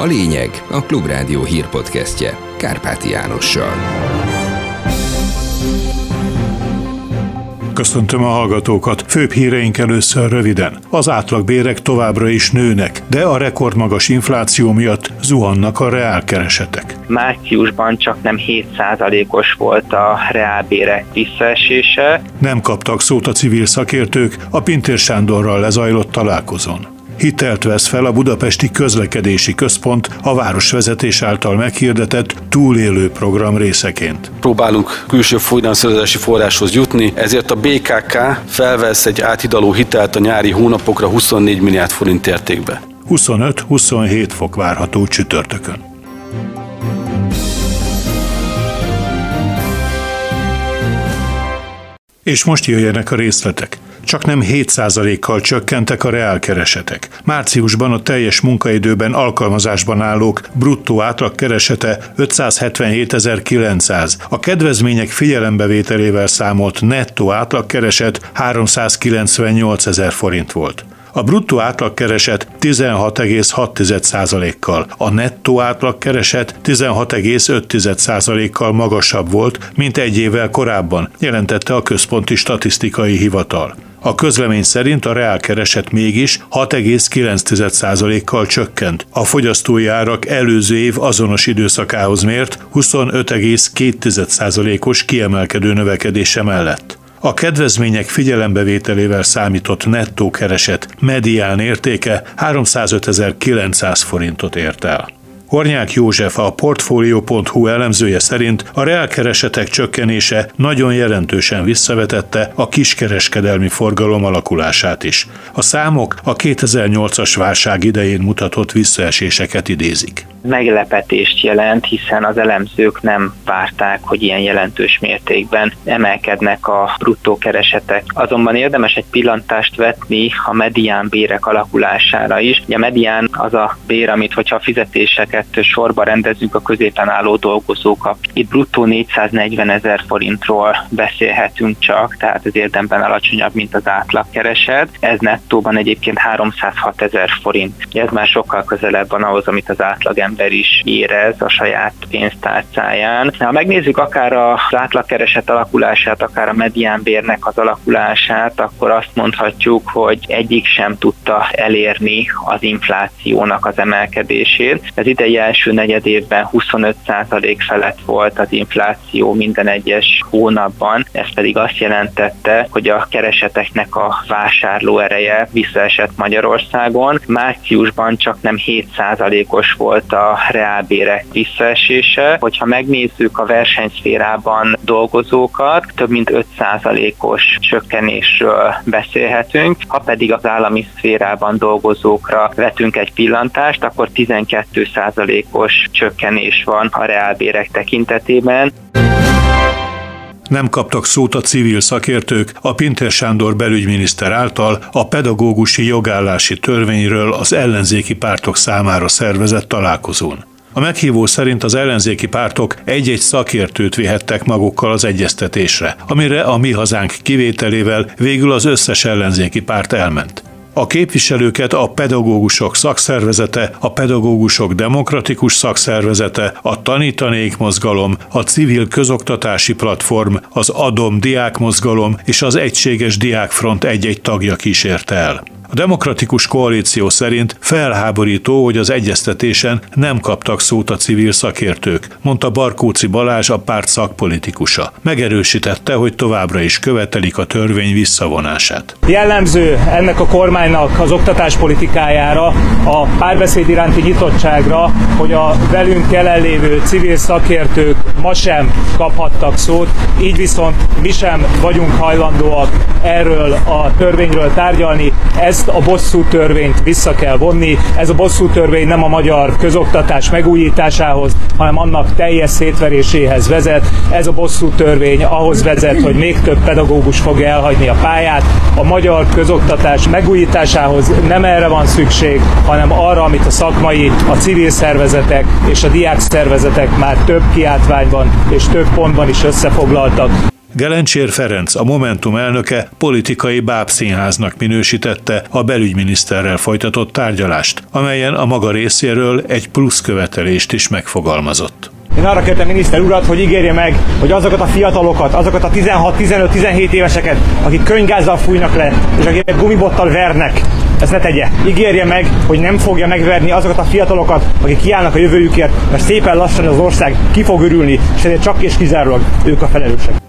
A lényeg a Klubrádió hírpodcastje Kárpáti Jánossal. Köszöntöm a hallgatókat. Főbb híreink először röviden. Az átlagbérek továbbra is nőnek, de a rekordmagas infláció miatt zuhannak a reálkeresetek. Márciusban csak nem 7%-os volt a reálbérek visszaesése. Nem kaptak szót a civil szakértők a Pintér Sándorral lezajlott találkozón hitelt vesz fel a Budapesti Közlekedési Központ a városvezetés által meghirdetett túlélő program részeként. Próbálunk külső finanszírozási forráshoz jutni, ezért a BKK felvesz egy áthidaló hitelt a nyári hónapokra 24 milliárd forint értékbe. 25-27 fok várható csütörtökön. És most jöjjenek a részletek csak nem 7%-kal csökkentek a reálkeresetek. Márciusban a teljes munkaidőben alkalmazásban állók bruttó átlagkeresete 577.900, a kedvezmények figyelembevételével számolt nettó átlagkereset 398.000 forint volt. A bruttó átlagkereset 16,6%-kal, a nettó átlagkereset 16,5%-kal magasabb volt, mint egy évvel korábban, jelentette a Központi Statisztikai Hivatal. A közlemény szerint a reálkereset mégis 6,9%-kal csökkent. A fogyasztói árak előző év azonos időszakához mért 25,2%-os kiemelkedő növekedése mellett. A kedvezmények figyelembevételével számított nettó kereset medián értéke 305.900 forintot ért el. Hornyák József, a Portfolio.hu elemzője szerint a reálkeresetek csökkenése nagyon jelentősen visszavetette a kiskereskedelmi forgalom alakulását is. A számok a 2008-as válság idején mutatott visszaeséseket idézik meglepetést jelent, hiszen az elemzők nem várták, hogy ilyen jelentős mértékben emelkednek a bruttó keresetek. Azonban érdemes egy pillantást vetni a medián bérek alakulására is. a medián az a bér, amit hogyha a fizetéseket sorba rendezünk a középen álló dolgozók. Itt bruttó 440 ezer forintról beszélhetünk csak, tehát ez érdemben alacsonyabb, mint az átlagkereset. Ez nettóban egyébként 306 ezer forint. Ez már sokkal közelebb van ahhoz, amit az átlag ember is érez a saját pénztárcáján. Ha megnézzük akár az átlagkereset alakulását, akár a mediánbérnek az alakulását, akkor azt mondhatjuk, hogy egyik sem tudta elérni az inflációnak az emelkedését. Az idei első negyed évben 25% felett volt az infláció minden egyes hónapban, ez pedig azt jelentette, hogy a kereseteknek a vásárló ereje visszaesett Magyarországon. Márciusban csak nem 7%-os volt a a reálbérek visszaesése. Hogyha megnézzük a versenyszférában dolgozókat, több mint 5%-os csökkenésről beszélhetünk. Ha pedig az állami szférában dolgozókra vetünk egy pillantást, akkor 12%-os csökkenés van a reálbérek tekintetében. Nem kaptak szót a civil szakértők a Pinter Sándor belügyminiszter által a pedagógusi jogállási törvényről az ellenzéki pártok számára szervezett találkozón. A meghívó szerint az ellenzéki pártok egy-egy szakértőt vihettek magukkal az egyeztetésre, amire a mi hazánk kivételével végül az összes ellenzéki párt elment. A képviselőket a pedagógusok szakszervezete, a pedagógusok demokratikus szakszervezete, a tanítanék mozgalom, a civil közoktatási platform, az Adom diákmozgalom és az Egységes Diákfront egy-egy tagja kísérte el. A demokratikus koalíció szerint felháborító, hogy az egyeztetésen nem kaptak szót a civil szakértők, mondta Barkóci Balázs, a párt szakpolitikusa. Megerősítette, hogy továbbra is követelik a törvény visszavonását. Jellemző ennek a kormánynak az oktatáspolitikájára, a párbeszéd iránti nyitottságra, hogy a velünk jelenlévő civil szakértők ma sem kaphattak szót, így viszont mi sem vagyunk hajlandóak erről a törvényről tárgyalni. Ez ezt a bosszú törvényt vissza kell vonni. Ez a bosszú törvény nem a magyar közoktatás megújításához, hanem annak teljes szétveréséhez vezet. Ez a bosszú törvény ahhoz vezet, hogy még több pedagógus fogja elhagyni a pályát. A magyar közoktatás megújításához nem erre van szükség, hanem arra, amit a szakmai, a civil szervezetek és a diák szervezetek már több kiáltványban és több pontban is összefoglaltak. Gelencsér Ferenc, a Momentum elnöke politikai bábszínháznak minősítette a belügyminiszterrel folytatott tárgyalást, amelyen a maga részéről egy plusz követelést is megfogalmazott. Én arra kértem miniszter urat, hogy ígérje meg, hogy azokat a fiatalokat, azokat a 16-15-17 éveseket, akik könygázzal fújnak le, és akik gumibottal vernek, ezt ne tegye. Ígérje meg, hogy nem fogja megverni azokat a fiatalokat, akik kiállnak a jövőjükért, mert szépen lassan az ország ki fog örülni, és ezért csak és kizárólag ők a felelősek.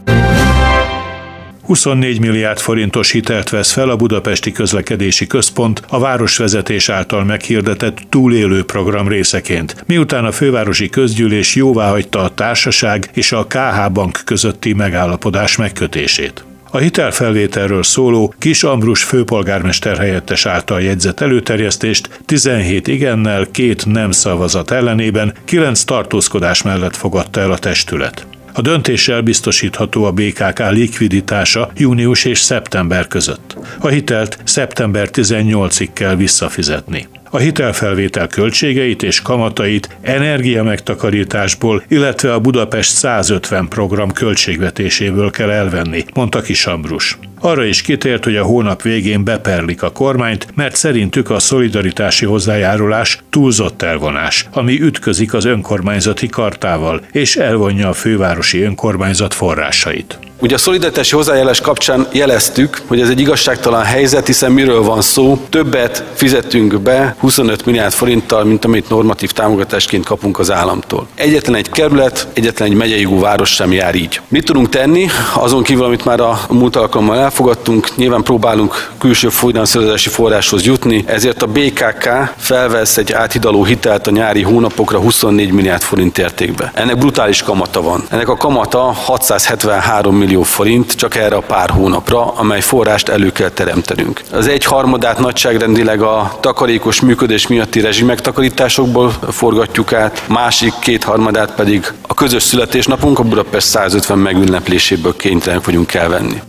24 milliárd forintos hitelt vesz fel a Budapesti Közlekedési Központ a városvezetés által meghirdetett túlélő program részeként, miután a fővárosi közgyűlés jóváhagyta a társaság és a KH Bank közötti megállapodás megkötését. A hitelfelvételről szóló Kis Ambrus főpolgármester helyettes által jegyzett előterjesztést 17 igennel, két nem szavazat ellenében, 9 tartózkodás mellett fogadta el a testület. A döntéssel biztosítható a BKK likviditása június és szeptember között. A hitelt szeptember 18-ig kell visszafizetni. A hitelfelvétel költségeit és kamatait energia megtakarításból, illetve a Budapest 150 program költségvetéséből kell elvenni, mondta Kisambrus. Arra is kitért, hogy a hónap végén beperlik a kormányt, mert szerintük a szolidaritási hozzájárulás túlzott elvonás, ami ütközik az önkormányzati kartával, és elvonja a fővárosi önkormányzat forrásait. Ugye a szolidaritási hozzájárulás kapcsán jeleztük, hogy ez egy igazságtalan helyzet, hiszen miről van szó? Többet fizetünk be 25 milliárd forinttal, mint amit normatív támogatásként kapunk az államtól. Egyetlen egy kerület, egyetlen egy megyei város sem jár így. Mit tudunk tenni? Azon kívül, amit már a múlt alkalommal elfogadtunk, nyilván próbálunk külső finanszírozási forráshoz jutni, ezért a BKK felvesz egy áthidaló hitelt a nyári hónapokra 24 milliárd forint értékbe. Ennek brutális kamata van. Ennek a kamata 673 millió forint csak erre a pár hónapra, amely forrást elő kell teremtenünk. Az egy harmadát nagyságrendileg a takarékos működés miatti rezsi megtakarításokból forgatjuk át, másik két harmadát pedig a közös születésnapunk a Budapest 150 megünnepléséből kénytelenek vagyunk elvenni.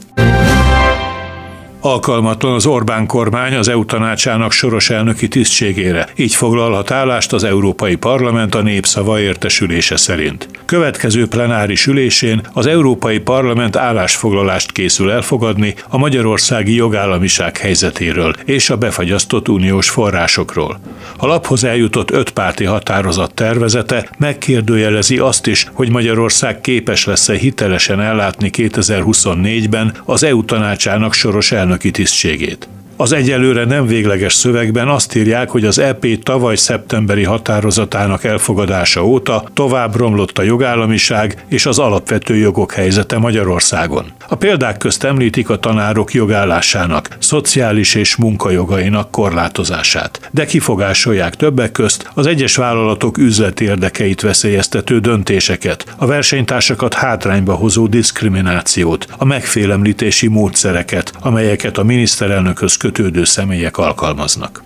Alkalmatlan az Orbán kormány az EU tanácsának soros elnöki tisztségére. Így foglalhat állást az Európai Parlament a népszava értesülése szerint. Következő plenáris ülésén az Európai Parlament állásfoglalást készül elfogadni a magyarországi jogállamiság helyzetéről és a befagyasztott uniós forrásokról. A laphoz eljutott öt párti határozat tervezete megkérdőjelezi azt is, hogy Magyarország képes lesz-e hitelesen ellátni 2024-ben az EU tanácsának soros elnöki elnöki tisztségét. Az egyelőre nem végleges szövegben azt írják, hogy az EP tavaly szeptemberi határozatának elfogadása óta tovább romlott a jogállamiság és az alapvető jogok helyzete Magyarországon. A példák közt említik a tanárok jogállásának, szociális és munkajogainak korlátozását, de kifogásolják többek közt az egyes vállalatok üzleti érdekeit veszélyeztető döntéseket, a versenytársakat hátrányba hozó diszkriminációt, a megfélemlítési módszereket, amelyeket a miniszterelnökhöz kötődő személyek alkalmaznak.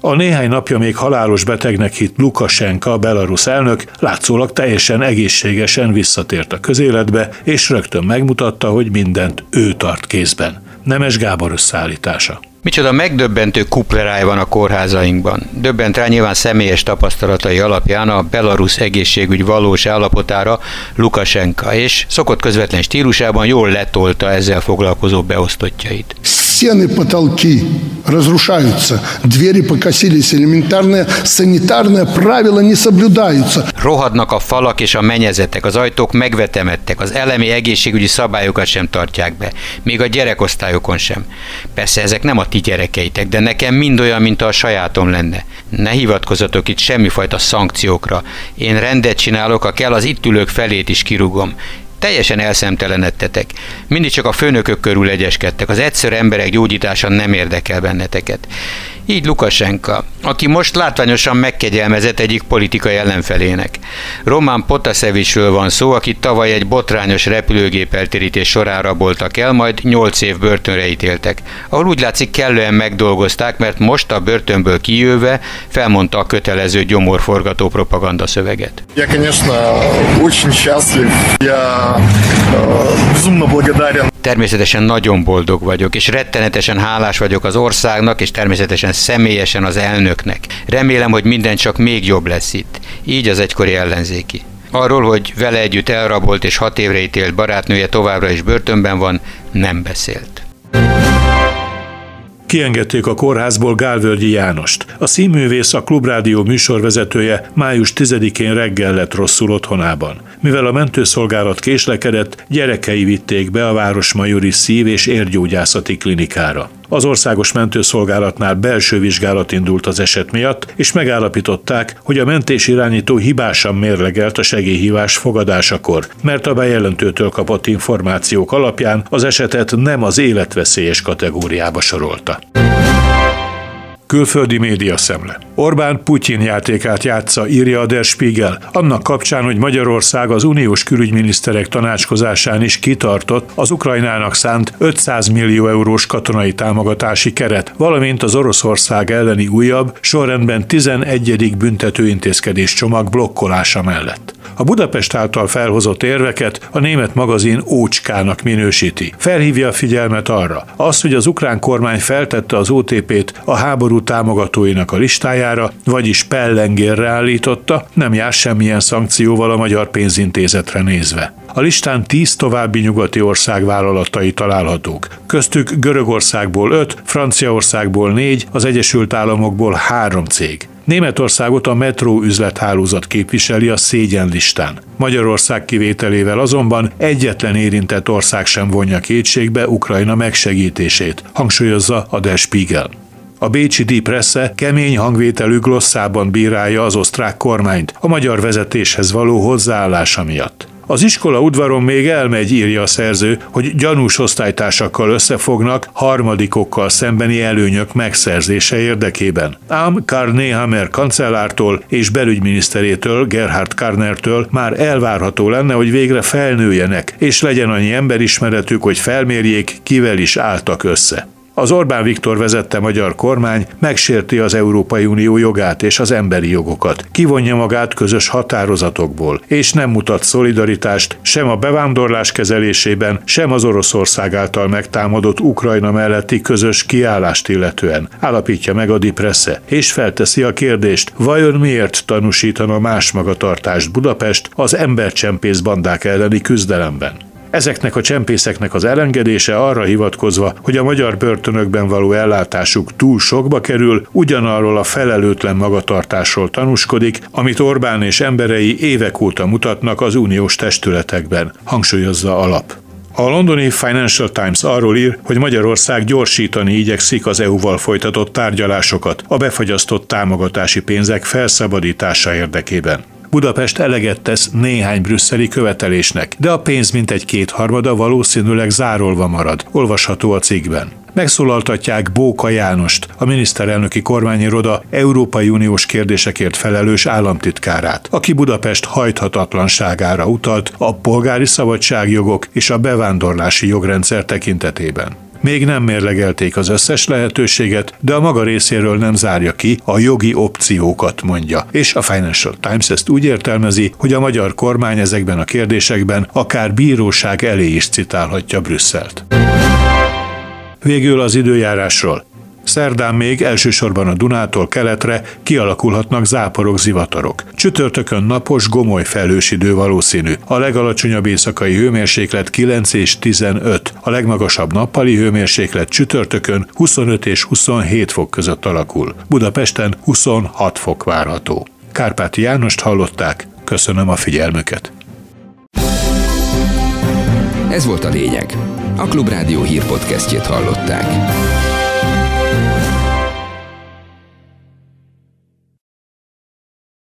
A néhány napja még halálos betegnek hitt Lukasenka, a belarusz elnök, látszólag teljesen egészségesen visszatért a közéletbe, és rögtön megmutatta, hogy mindent ő tart kézben. Nemes Gábor összeállítása. Micsoda megdöbbentő kupleráj van a kórházainkban. Döbbent rá nyilván személyes tapasztalatai alapján a belarusz egészségügy valós állapotára Lukasenka, és szokott közvetlen stílusában jól letolta ezzel foglalkozó beosztottjait Стены, потолки разрушаются, двери покосились, элементарные санитарные правила не соблюдаются. Rohadnak a falak és a menyezetek, az ajtók megvetemedtek, az elemi egészségügyi szabályokat sem tartják be, még a gyerekosztályokon sem. Persze ezek nem a ti gyerekeitek, de nekem mind olyan, mint a sajátom lenne. Ne hivatkozatok itt semmifajta szankciókra. Én rendet csinálok, a kell az itt ülők felét is kirúgom teljesen elszemtelenedtetek. Mindig csak a főnökök körül egyeskedtek. Az egyszerű emberek gyógyítása nem érdekel benneteket. Így Lukasenka, aki most látványosan megkegyelmezett egyik politikai ellenfelének. Román Potasevicről van szó, aki tavaly egy botrányos repülőgép eltérítés során raboltak el, majd 8 év börtönre ítéltek. Ahol úgy látszik kellően megdolgozták, mert most a börtönből kijöve felmondta a kötelező gyomorforgató propaganda szöveget. Я, конечно, очень счастлив. Я э, безумно благодарен Természetesen nagyon boldog vagyok, és rettenetesen hálás vagyok az országnak, és természetesen személyesen az elnöknek. Remélem, hogy minden csak még jobb lesz itt. Így az egykori ellenzéki. Arról, hogy vele együtt elrabolt és hat évre ítélt barátnője továbbra is börtönben van, nem beszélt. Kiengedték a kórházból Gálvölgyi Jánost. A színművész, a Klubrádió műsorvezetője május 10-én reggel lett rosszul otthonában. Mivel a mentőszolgálat késlekedett, gyerekei vitték be a Városmajori Szív- és Érgyógyászati Klinikára. Az országos mentőszolgálatnál belső vizsgálat indult az eset miatt, és megállapították, hogy a mentés irányító hibásan mérlegelt a segélyhívás fogadásakor, mert a bejelentőtől kapott információk alapján az esetet nem az életveszélyes kategóriába sorolta. Külföldi média szemle. Orbán Putyin játékát játsza, írja a Der Spiegel, annak kapcsán, hogy Magyarország az uniós külügyminiszterek tanácskozásán is kitartott az Ukrajnának szánt 500 millió eurós katonai támogatási keret, valamint az Oroszország elleni újabb, sorrendben 11. büntetőintézkedés csomag blokkolása mellett. A Budapest által felhozott érveket a német magazin ócskának minősíti. Felhívja a figyelmet arra, az, hogy az ukrán kormány feltette az OTP-t a háború támogatóinak a listájára, vagyis pellengérre állította, nem jár semmilyen szankcióval a magyar pénzintézetre nézve. A listán tíz további nyugati ország vállalatai találhatók. Köztük Görögországból öt, Franciaországból négy, az Egyesült Államokból három cég. Németországot a metró üzlethálózat képviseli a szégyenlistán. Magyarország kivételével azonban egyetlen érintett ország sem vonja kétségbe Ukrajna megsegítését, hangsúlyozza a Der Spiegel. A Bécsi Die Presse kemény hangvételű glosszában bírálja az osztrák kormányt a magyar vezetéshez való hozzáállása miatt. Az iskola udvaron még elmegy, írja a szerző, hogy gyanús osztálytársakkal összefognak harmadikokkal szembeni előnyök megszerzése érdekében. Ám Karnéhamer kancellártól és belügyminiszterétől, Gerhard Karnertől már elvárható lenne, hogy végre felnőjenek, és legyen annyi emberismeretük, hogy felmérjék, kivel is álltak össze. Az Orbán Viktor vezette magyar kormány megsérti az Európai Unió jogát és az emberi jogokat, kivonja magát közös határozatokból, és nem mutat szolidaritást sem a bevándorlás kezelésében, sem az Oroszország által megtámadott Ukrajna melletti közös kiállást illetően, állapítja meg a Dipresse, és felteszi a kérdést, vajon miért tanúsítana más magatartást Budapest az embercsempész bandák elleni küzdelemben. Ezeknek a csempészeknek az elengedése arra hivatkozva, hogy a magyar börtönökben való ellátásuk túl sokba kerül, ugyanarról a felelőtlen magatartásról tanúskodik, amit Orbán és emberei évek óta mutatnak az uniós testületekben, hangsúlyozza alap. A londoni Financial Times arról ír, hogy Magyarország gyorsítani igyekszik az EU-val folytatott tárgyalásokat a befagyasztott támogatási pénzek felszabadítása érdekében. Budapest eleget tesz néhány brüsszeli követelésnek, de a pénz mintegy kétharmada valószínűleg zárolva marad, olvasható a cikkben. Megszólaltatják Bóka Jánost, a miniszterelnöki kormányiroda Európai Uniós kérdésekért felelős államtitkárát, aki Budapest hajthatatlanságára utalt a polgári szabadságjogok és a bevándorlási jogrendszer tekintetében. Még nem mérlegelték az összes lehetőséget, de a maga részéről nem zárja ki a jogi opciókat, mondja. És a Financial Times ezt úgy értelmezi, hogy a magyar kormány ezekben a kérdésekben akár bíróság elé is citálhatja Brüsszelt. Végül az időjárásról. Szerdán még elsősorban a Dunától keletre kialakulhatnak záporok, zivatarok. Csütörtökön napos, gomoly felhős idő valószínű. A legalacsonyabb éjszakai hőmérséklet 9 és 15. A legmagasabb nappali hőmérséklet csütörtökön 25 és 27 fok között alakul. Budapesten 26 fok várható. Kárpáti Jánost hallották. Köszönöm a figyelmüket. Ez volt a lényeg. A Klubrádió hírpodcastjét hallották.